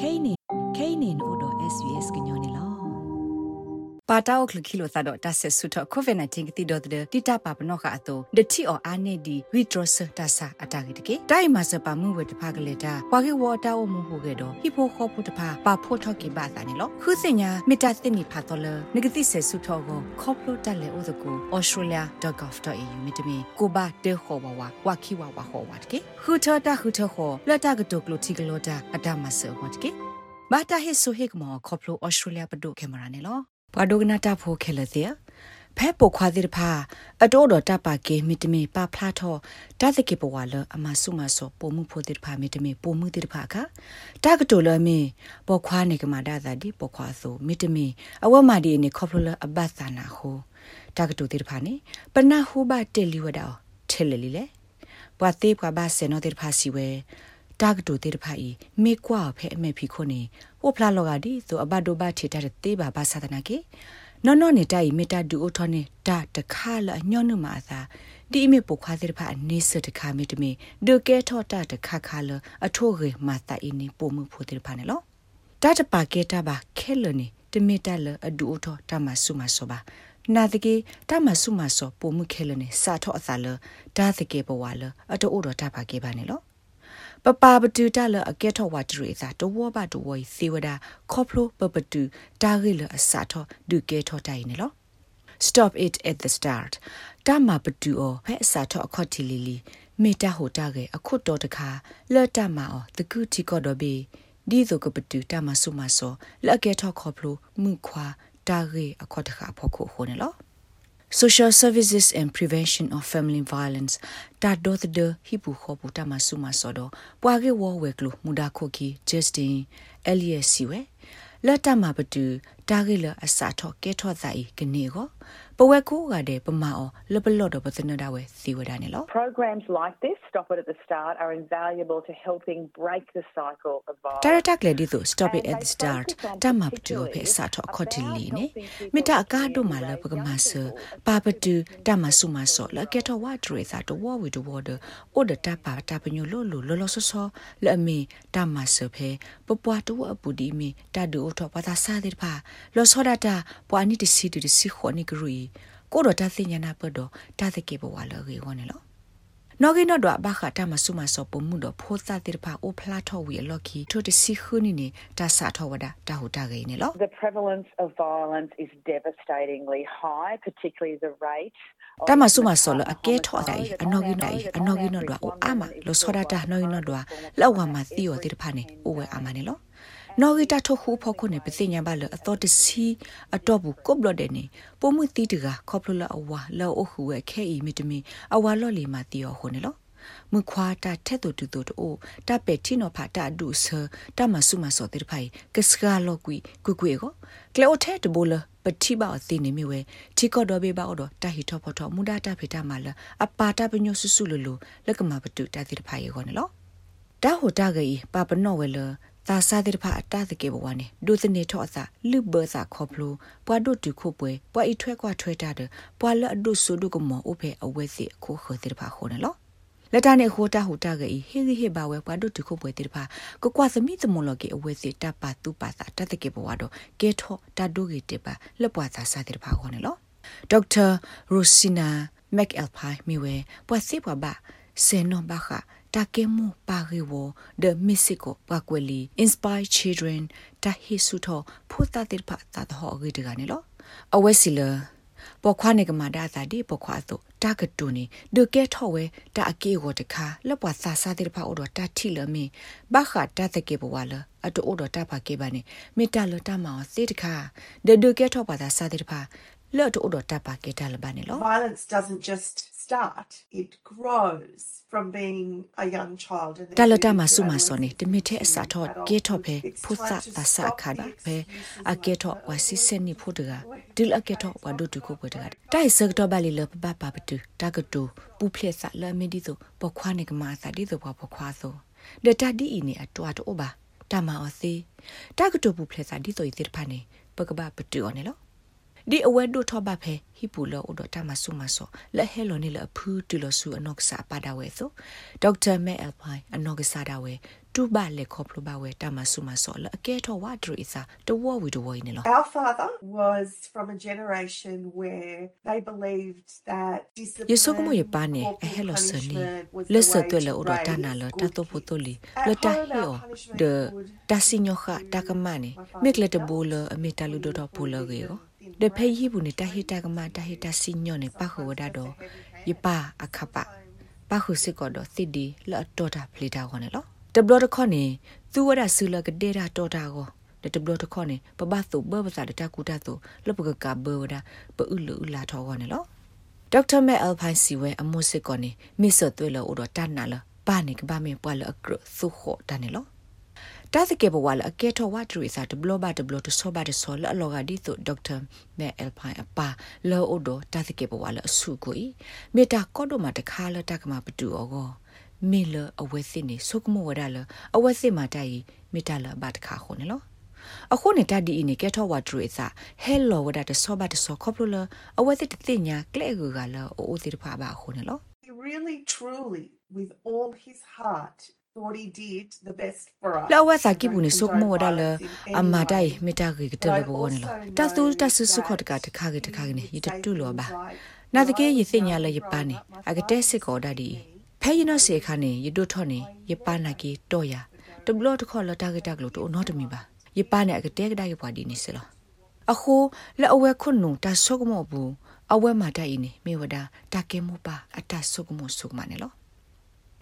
kainin kainin odo svs gnyone lo ပါတောက်ခလခိလိုသတော့တဆက်ဆုတော့ COVID-19 ကတိတော့တဲ့တိတပါပနောကအတော့ဒတိအော်အာနေဒီ withdrawal တဆာအတာကေတကေတိုင်မစပါမှုဝတဖကလေတာပွာကေဝတာဝမှုဟုကေတော့ဟိဖိုခေါဖို့တဖပါဖို့ထော့ကေပါသာနေလို့ခုစညာမီတာသိနီဖာတော်လနဂတိဆက်ဆုတော့ကိုခေါပလိုတက်လေဥဒကို australia.gov.au မြတမီကိုဘာတေခေါ်ဝဝဝခိဝဝဟောဝတ်ကေခုထတာခုထခေါ်လက်တာကတုကလိုတီကလိုတာအတမဆောဝတ်ကေဘာတာဟစ်ဆိုဟစ်မောခေါပလို australia ပဒုကင်မရာနေလို့ ဘွာဒိုဂနာတာဖိုခဲလတဲ့ဖဲပိုခွာတိတဖာအတိုးတော်တပါကေမီတမီပါဖလာထောတသကေပဝါလအမဆုမဆောပုံမှုဖိုတိတဖာမီတမီပုံမှုတိတဖာခတကတိုလမီပေါ်ခွာနေကမာဒါသာဒီပေါ်ခွာဆိုမီတမီအဝမဒီနေခေါပလအဘသနာဟိုတကတိုတိတဖာနေပနာဟုဘတေလီဝဒါထဲလလီလေဘွာသေးဘွာဘာဆေနောတိတဖာစီဝဲ တာကတူတေတဖာဤမေကွာဖဲအမေဖီခုနေဟိုဖလာလောကဒီဆိုအဘဒိုဘထေတာတေဘာဘာသာဒနာကေနော်နော်နေတိုင်မေတာဒူအိုထောနေတာတခါလညောနုမာသာဒီအမေပုခွာတဲ့ဖာအနေစတခါမေတမေဒုကဲထောတာတခါခါလအထိုးရေမာတာအင်းပုံမှုဖို့တဲ့ဖာနေလောတတပါကေတာဘာခဲလနေတမေတာလအဒူအိုထောတမဆုမဆောပါနာတကေတမဆုမဆောပုံမှုခဲလနေစာထောအသာလဒါတကေဘဝလအတိုးအိုတော်တပါကေပါနေလော ပပပတူတလအကဲထောဝတ်ရီသာတဝဘတဝိသေဝဒခေါပလိုပပတူတာဂိလအစာထောဒုကဲထောတိုင်နေလော stop it at the start တမပတူအောဖဲအစာထောအခေါတီလီလီမေတာဟိုတာကေအခုတော်တခါလော့တမအောတကူတီကောတော့ဘေဒီဇိုကပတူတမဆုမဆောလက်ကဲထောခေါပလိုမှုခွာတာဂေအခေါတခါဖို့ခုဟိုနေလော Social Services and Prevention of Family Violence တာဒိုသဒဟိပူခောပူတမဆုမစောတော့ပွာကေဝဝဲကလိုမူဒါခိုကီ Justin Elias စီဝဲလက် တမပတူတာဂေလအစာထောကဲထောသအိကနေကိုပဝက်ကိုကတဲ့ပမာအောလပလော့တော့ပစနဒါဝဲစီဝဒနေလော Programs like this stop it at the start are invaluable to helping break the cycle of violence တာတာကလေဒီဆို stop it at the start တမပတူဖေစာထောခေါတီလီနေမိတာအကားတို့မှာလပကမဆပါပတူတမဆုမဆောလကဲတော့ဝတ်ရေစာတော့ဝဝီတော့ဝဒအိုဒတာပါတာပညိုလိုလိုလောလောဆောဆောလအမီတမဆဖေပပွားတော့အပူဒီမီတာဒူထောပတာစာတဲ့ပါလောဆောဒတာပွားနီတစီတစီခေါနီဂရီကိုတော့တသိညာနာပတော့တသကေဘဝလောရေဝနေလောနော်ကိနော်တော့ဘာခတာမဆုမစောပုံမှုတော့ဖိုးသားတိဖာအိုဖလာထော်ဝီလော်ကီထိုတစီခုနီနေတာဆာထော်ဝဒတာဟူတာဂိနေလော The prevalence of violence is devastatingly high particularly the rate တမဆုမဆောလအကဲထော်တိုင်အနော်ကိနိုင်အနော်ကိနော်တော့အိုအာမလောစောဒတာနော်ကိနော်တော့လောက်ဝါမသီယောတိဖာနေအိုဝဲအာမနေလော နော်ဂီတာထိုခုဖောခုနေပစိညာဘလအတော်တစီအတော့ဘူးကုတ်ဘလတဲ့နေပုံမှုတီတကခေါပလလအဝါလောအခုဝဲခဲအီမီတမီအဝါလော့လီမာတီယောခုနေလောမခွာတာထက်တူတူတူအိုတပက်တီနိုဖာတာဒုဆတမဆုမစောတိဖိုင်ကစကာလောကွီကွကွေကိုကလေအိုထဲတဘိုလပတိပါအသိနေမြဝဲတီကော့တော်ဘေပါအော်တဟီထောဖော်ထောမူဒတာဖေတာမလအပါတာပညိုဆူဆူလလူလက်ကမပတုတတိဖိုင်ရောနော်တာဟိုတာဂေပပနောဝဲလ သာစာတဲ့ဖာအတသကေဘဝနေဒုသနေထောအစာလူဘစာခေါပလိုပွားဒုတုခုပွဲပွားဤထွဲကွာထွဲတာတဲ့ပွားလအဒုဆုဒုကမောအဖေအဝဲစီအခုခေတဲ့ဖာခေါ်နေလောလက်တာနဲ့ဟိုတာဟိုတာကေဟေဒီဟေဘာဝဲပွားဒုတုခုပွဲတဲ့ဖာကိုကွာသမီသမွန်လောကေအဝဲစီတပါတူပါသာတသကေဘဝတော့ကဲထောတာဒုကေတေပါလက်ပွားသာစာတဲ့ဖာခေါ်နေလောဒေါက်တာရိုစီနာမက်အယ်ဖိုင်မီဝဲပွားစီပွားပါဆေနောဘာခာ တာကေမူပါရီဝဒမစ်ဆီကိုပါကွယ်လီ inspire children တာဟီဆူထောဖူတာတိဖာတာဟောဂီတကနေလောအဝဲစီလာပေါ်ခွာနေကမာဒါသာဒီပေါ်ခွာတော့တာကတူနေဒုကဲထော်ဝဲတာအကေကိုတခါလက်ပွားစာစာတိဖာအော်တော့တာထီလမီဘာခတာတကေဘဝလာအတူအော်တော့တာဖာကေပါနေမေတ္တာလတာမောစေတခါဒဒုကဲထော်ပါတာစာတိဖာလော့တူအော်တော့တာပါကေတာလပါနေလော Violence doesn't just start, it grows from being a young child. and then တလ it တမဆုမ develops စောနေတမီတဲ့အစာထော့ကေထော့ဖဲဖုသတဆခါဒဖဲအကေထော့ဝစီစနီဖုဒကဒီလအကေထော့ဝဒုတုခုပဒကတိုင်စကတော့ဘာလီလပပပပတူတကတူပူဖလက်ဆလမီဒီဆိုပခွားနေကမာစာဒီဆိုပခွားဆိုဒတဒီအီနေအတွားတော့ဘာတမအစီတကတူပူဖလက်စာဒီဆိုဤတိဖာနေပကပပတူအော်နေလော ဒီအဝဲဒိုထောဘဖဲဟိပူလောဥဒတာမဆုမဆောလက်ဟဲလောနေလအဖူးတူလဆူအနော့ဆာပါဒဝဲဆိုဒေါက်တာမဲအယ်ဖိုင်အနော့ဆာဒဝဲတူဘလက်ခေါပလဘဝဲတာမဆုမဆောလအကဲထောဝါဒရီစာတဝဝီတဝိနေလော Our father was from a generation where they believed that ယေဆုကမယေပါနေ discipline အဟဲလောဆနီ punishment was the လက်စ way တွဲ to လောဥဒတာနာလော raise တာ good တိုပိုတိုလီ kids. လ At တာ home, ဟီ our ယ punishment ဒ would တာစီညောခတာကမနေမေကလက်တဘူလအမေတလူဒတော့ပူလရေကို ဒဖေးဟိဘူးနေတာဟိတာကမတာဟိတာစီညောနေပါခဝဒါတော့ယပါအခပပါခုစစ်ကောတော့သစ်ဒီလော့တော်တာဖလီတာခေါ်နေလောတဘလတခေါနေသူဝဒဆူလကဒေတာတော်တာကိုတဘလတခေါနေပပသုဘဘစာတကူတာသုလပကကဘဝဒပဥလူလာထောခေါနေလောဒေါက်တာမဲအယ်ဖိုင်စီဝဲအမိုစစ်ကောနေမိဆသွဲလောဥတော်တန်နာလပါနေကဘာမေပွာလအကရသုခောတန်နေလော တာသကေဘဝလအကဲထောဝတ်ထရီစာဒဘလဘဒဘလတဆောဘဒဆောလအလောဂဒီသုဒေါက်တာမဲအယ်ဖိုင်အပါလောအိုဒတာသကေဘဝလအစုကိုမေတာကောဒိုမတခါလတကမပတူအောကောမေလအဝဲစစ်နေဆုကမဝဒလအဝဲစစ်မတိုင်မေတာလဘတ်ခါခုန်နော်အခုနေတတ်ဒီနေကဲထောဝတ်ထရီစာဟဲလောဝဒတဆောဘဒဆောခေါပလအဝဲစစ်တင်ညာကလဲဂူကလအိုတိဖာဘာခုန်နော် He really, truly, with all his heart, thought he did the best for us. လောဝစာကိဘူးနေ and ဆုကမဝဒလ condone violence in အ any မတိုင် way. မေတာဂေကတလဘောနေလောတဆူတဆူဆုခတ်ကတခါကေတခါကေနေယတတူလောပါနာတကေယသိညာလယပနေအကတဲစစ်ကောဒဒီဖဲယနစေခါနေယဒုထောနေယပနာကေတော့ရတဘလတခေါ်လတာကေတက်လို့တော့နော်တမီပါယပနေအကတဲကဒယပွားဒီနေစလောအခုလက်အဝဲခွနုတဆုကမောဘူးအဝဲမာတိုင်နေမေဝဒတာကေမူပါအတဆုကမောဆုကမနေလော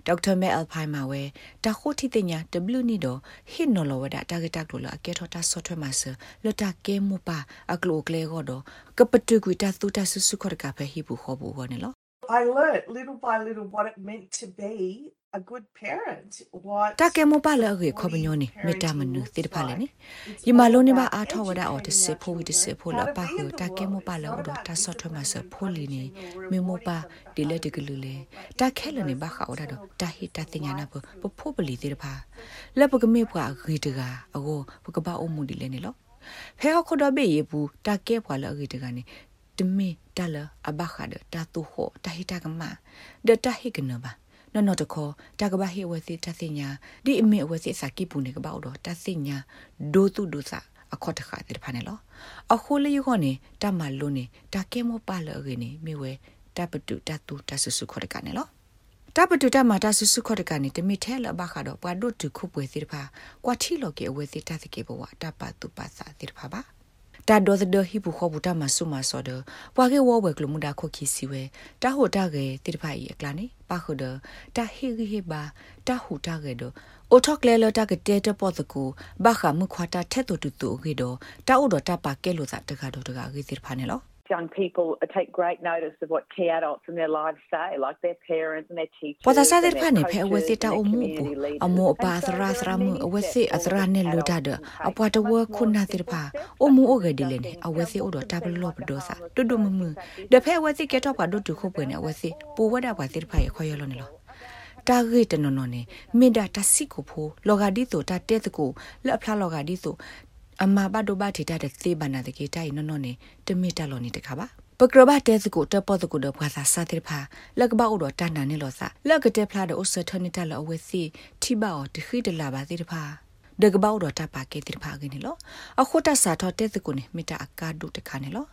ဒေါက်တာမဲအယ်ဖိုင်မာဝဲတခိုတီတညာ W နီတော့ဟစ်နော်လောဝဒတာဂက်တက်လို့အကဲထောတာဆော့ထွဲမှာဆလတာကဲမူပါအကလိုကလေကောတော့ကပတူကွီတသူတဆူဆုခရကဖဲဟိဘူးခေါ်ဘူးဟောနေလော I learnt little by little what it meant to be a good parent. What တကဲမပါလရေခေါပညိုနေမေတ္တာမနုတိတဖာလေနေယမလုံးနေပါအားထောဝဒအော်တစေဖိုဝီတစေဖိုလပါဟတကဲမပါလအော်တဆော့ထွမဆဖိုလီနေမေမပါဒီလက်တကလူလေတခဲလနေပါခါဝဒတော့တဟိတတင်ညာနာပပဖိုပလီတိတဖာလက်ပကမေဖွာဂေတကအကိုပကပအုံမူဒီလေနေလောဖဲခခဒဘေယေဘူးတကဲဖွာလဂေတကနေ တမေတလအဘခါဒတတူဟောတဟိတကမဒတဟိကနဘာနော်နော်တခေါ်တကဘာဟိဝစီတသိညာဒီအမေဝစီစာကိပူနေကပေါ့တော့တသိညာဒိုတုဒုစာအခေါ်တခါတဲ့ဖာနေလောအခုလေယူခေါနေတမလုံးနေတာကဲမောပါလရနေမိဝဲတပတုတတူတဆဆုခေါ်တကနေလောတပတုတမတဆဆုခေါ်တကနေတမိထဲလဘခါတော့ပွားဒုတ်ခုပွေစီတဖာကွာထီလောကေအဝစီတသကေဘဝတပတုပစာတိတဖာပါ တာဒိုဒဟိပူခေါဘူတာမဆုမဆောဒပွာကေဝဝဲကလမှုဒါခုခီစီဝဲတာဟိုတာကေတိတဖာဤအကလာနေပါခုဒတာဟိဟိဘာတာဟူတာကေဒအိုထော့ကလဲလတာကတဲတပေါ်တကူဘာခမှုခွာတာထက်တူတူတူဂေဒတာအိုဒတာပါကဲလို့စာတကာတော့တကာဂေတိဖာနေလော Young people take great notice of what key adults in their lives say, like their parents and their teachers. ပဒစာတဲ့ and ဖာ their နေဖဲအဝစီ coaches တာ and အ their မှုပူ community leaders. အမောပါ And သ so ရာ there သ are ရာမှု many အဝစီ steps အသရာနဲ့ for လိုတာ adults ဒ to take. အပွားတဝခုနာတိဖာအမှုအဂဒီလေနေအဝစီဥဒတာဘလော့ပဒိုစာတွဒုမမှုဒဖဲအဝစီကဲတော့ပါဒုတုခုပွေနေအဝစီပူဝဒပါတိဖာရခွရလောနေလောတာဂေတနော်နော်နေမေဒါတစီကိုဖိုလောဂါဒီတိုတာတဲတကိုလက်ဖလားလောဂါဒီတို အမဘဒိုဘတီတာတဲ့သေဘနာတကေတိုင်နော်နော်နေတမီတာလောနေတခါပါပကရဘတဲစကိုတပေါ်တကိုတော့ဘာသာစာတိဖာလက်ကဘောက်တော့တန်တန်နေလို့စာလက်ကတဲ့ဖလားတော့အစထနီတလအဝဲစီထိပါော်တခိတလာပါတိဖာဒကဘောက်တော့တပါကေတိဖာကနေလို့အခုတဆာတော့တဲစကိုနေမိတာအကာဒုတခါနေလို့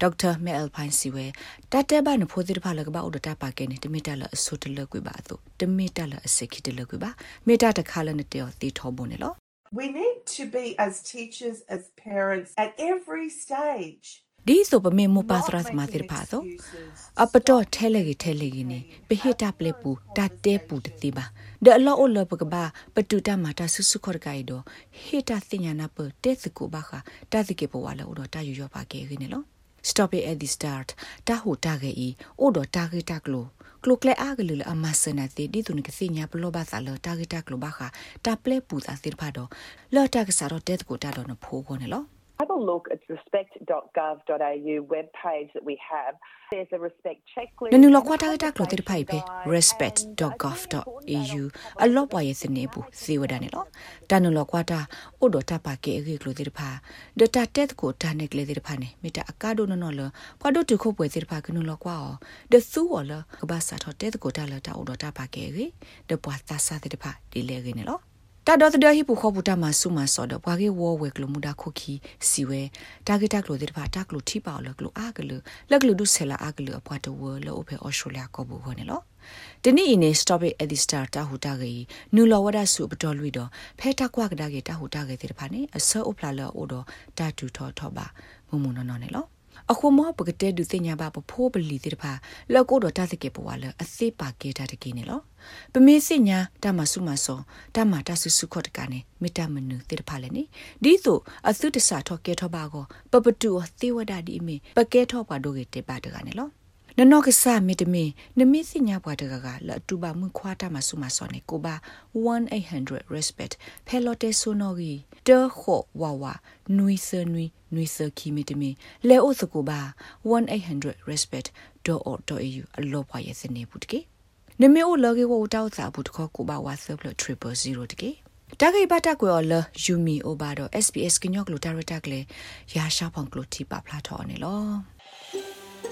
ဒေါက်တာမဲအယ်ဖိုင်စီဝဲတတဲဘာနဖိုတိဖာလကဘောက်တော့တပါကေနေတမီတလအဆုတလကွေပါသူတမီတလအစခိတလကွေပါမိတာတခါလနဲ့တေော်တီထောဘုံနေလို့ We need to be, as teachers, as parents, at every stage. ဒီဆိုပမေမပါသရ not သမာတိ making ဖာသော excuses. အပတော့ထဲလေကြီးထဲလေကြီးနေပဟိတပလက်ပူတတဲပူတတိပါဒအလောအလပကဘာပတူတမတာဆုစုခေါ်ကိုင်တော့ဟိတာစညာနာပတဲစကူဘာခတာစကေပဝါလောတော့တာယူရပါကေခင်းနော် stop it at the start တာဟိုတာကေဤအိုတော့တာကေတာကလို ကလုကလေအားကလူလအမဆနာတိဒီတုန်ကစညာပလောဘာသာလောတာကေတာကလိုဘာခတာပလက်ပူသာစိဖာတော့လော်တာကစားတော့တဲကိုတာတော့နဖိုးခေါ်နေလော Have a look at respect.gov.au webpage that we have. There's a respect checklist. နနလကွာတာတာကလိုတဲ့ဖိုင်ဖေ respect.gov.au အလောပွားရဲ့စနေဘူးစေဝဒနေလောတနလကွာတာအိုဒတာပါကေရေကလိုတဲ့ဖာဒတာတက်ကိုတာနေကလေးတဲ့ဖာနေမိတာအကာဒိုနော်လောပွားဒိုတခုပွဲတဲ့ဖာကနလကွာအောဒဆူဝလကဘာစာထတဲ့ကိုတာလတာအိုဒတာပါကေရေဒပွားတာစာ တဲ့ဖာဒီလေရနေလောတာဒေါ်တဲ့ဟိပူခေါ်ပူတာမဆုမစောတော့ဘွားကေဝဝဲကလမှုတာခုခီစီဝဲတာဂက်တာကလိုတဲ့ဘာတာကလိုထိပါလကလိုအာကလလကလိုဒုဆလာအာကလအပွားတဝလောအဖေအော်စတြေးလျကောဘူဟောနေလောတနေ့အင်း stop it at the start တာဟူတာကေနူလောဝဒဆုပတော်လွီတော့ဖဲတာကွာကဒါကေတာဟူတာကေတဲ့ဖာနေအဆောအပလာလောအိုတော့တာတူထောထောပါမုံမုံနော်နော်နေလော အခုမောပကတဲ့ဒုစညာပါပဖိုးပလီတဲ့ဖာလောက်ကိုတော့တာစကေပွားလအသိပါကေတာတကေနေလောပမေစညာတမဆုမဆောတမတဆူဆုခော့တကနေမေတ္တမနုတဲ့ဖာလည်းနေဒီဆိုအသုတဆာထောကေထောပါကိုပပတူသေဝဒဒီမေပကေထောပါဒိုကေတေပါတကနေလော နနောကဆာမီတမီနမီစညာဘွားတကကလတူပါမှုခွာတာမဆုမစောနေကိုပါ1800 respect ဖဲလော်တေဆိုနိုဂီတောခောဝါဝါနွီဆနွီနွီဆခီမီတမီလဲအိုစကိုပါ1800 respect.org.au အလောဘွားရဲ့စနေဘူးတကေနမေအိုလော်ကေဝတောက်စာဘူးတခောကိုပါဝါဆပ်လ000တကေတဂိဘတာကွယ်လယူမီအိုဘာတော့ SBS ကညော့ကလိုတာရတာကလေရာရှာဖောင်ကလိုတီပါဖလာထော်နေလော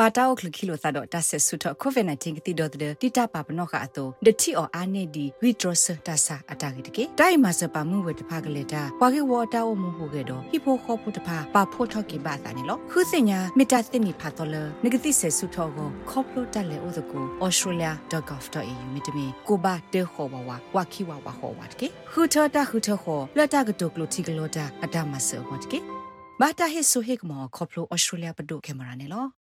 ပါတောက်ခလခီလိုသတော့တဆဆုတော့ COVID-19 ကတိတော့တဲ့တိတပါပနောခအတော့ဒတိအောအာနေဒီ withdrawal တဆအတာဂိတကေတိုင်မစပါမှုဝတဖကလေတာဝါကေဝတာအမှုဟုကေတော့ဟိဖိုခောပုတဖပါဖို့ထော့ကေပါတာနေလို့ခုစညာမီတာတင်နီဖာတော်လနဂတိဆဲဆုထောကိုခေါပလိုတက်လေဥဒကို australia.gov.au မြတမီကိုဘာတေခောဝဝဝခိဝဝဟောဝတ်ကေခုထတာခုထခောလတာကတုကလိုတီကလိုတာအတမဆောဝတ်ကေဘာတာဟစ်ဆိုဟိကမောခေါပလို australia ပဒုကေမရာနေလို့